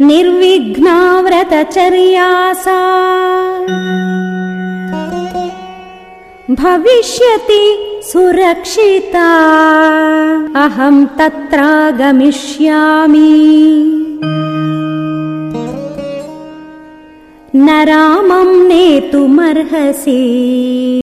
निर्विघ्नाव्रतचर्या सा भविष्यति सुरक्षिता। अहं तत्रागमिष्यामि। न रामं नेतुमर्हसि।